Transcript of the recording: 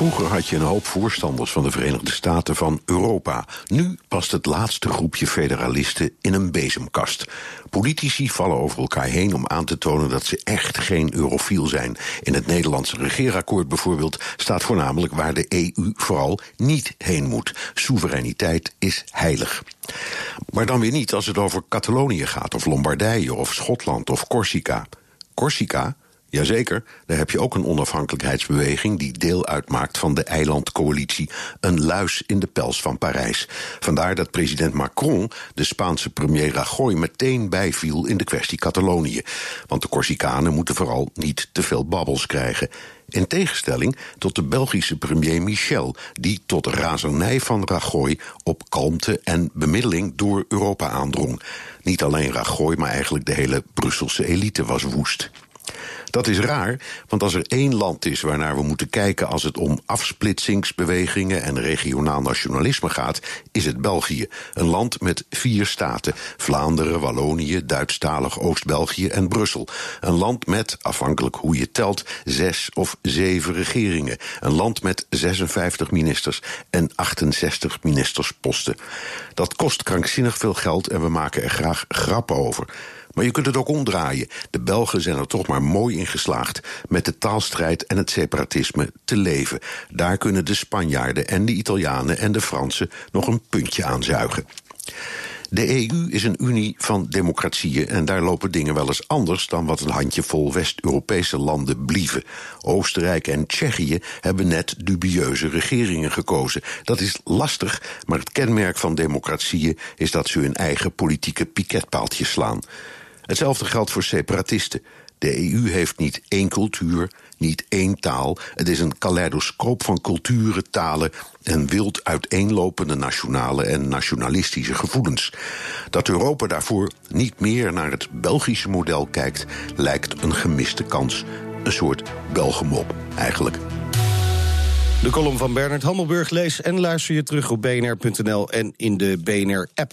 Vroeger had je een hoop voorstanders van de Verenigde Staten van Europa. Nu past het laatste groepje federalisten in een bezemkast. Politici vallen over elkaar heen om aan te tonen dat ze echt geen eurofiel zijn. In het Nederlandse regeerakkoord bijvoorbeeld staat voornamelijk waar de EU vooral niet heen moet. Soevereiniteit is heilig. Maar dan weer niet als het over Catalonië gaat, of Lombardije, of Schotland, of Corsica. Corsica Jazeker, daar heb je ook een onafhankelijkheidsbeweging die deel uitmaakt van de eilandcoalitie, een luis in de pels van Parijs. Vandaar dat president Macron de Spaanse premier Rajoy meteen bijviel in de kwestie Catalonië. Want de Corsicanen moeten vooral niet te veel babbels krijgen. In tegenstelling tot de Belgische premier Michel, die tot razernij van Rajoy op kalmte en bemiddeling door Europa aandrong. Niet alleen Rajoy, maar eigenlijk de hele Brusselse elite was woest. Dat is raar, want als er één land is waarnaar we moeten kijken als het om afsplitsingsbewegingen en regionaal nationalisme gaat, is het België. Een land met vier staten: Vlaanderen, Wallonië, Duitsstalig Oost-België en Brussel. Een land met, afhankelijk hoe je telt, zes of zeven regeringen. Een land met 56 ministers en 68 ministersposten. Dat kost krankzinnig veel geld en we maken er graag grappen over. Maar je kunt het ook omdraaien. De Belgen zijn er toch maar mooi in geslaagd met de taalstrijd en het separatisme te leven. Daar kunnen de Spanjaarden en de Italianen en de Fransen nog een puntje aan zuigen. De EU is een unie van democratieën en daar lopen dingen wel eens anders dan wat een handjevol West-Europese landen blieven. Oostenrijk en Tsjechië hebben net dubieuze regeringen gekozen. Dat is lastig, maar het kenmerk van democratieën is dat ze hun eigen politieke piketpaaltjes slaan. Hetzelfde geldt voor separatisten. De EU heeft niet één cultuur, niet één taal. Het is een kaleidoscoop van culturen, talen en wild uiteenlopende nationale en nationalistische gevoelens. Dat Europa daarvoor niet meer naar het Belgische model kijkt, lijkt een gemiste kans. Een soort Belgemop, eigenlijk. De column van Bernard Hammelburg lees en luister je terug op bnr.nl en in de BNR-app.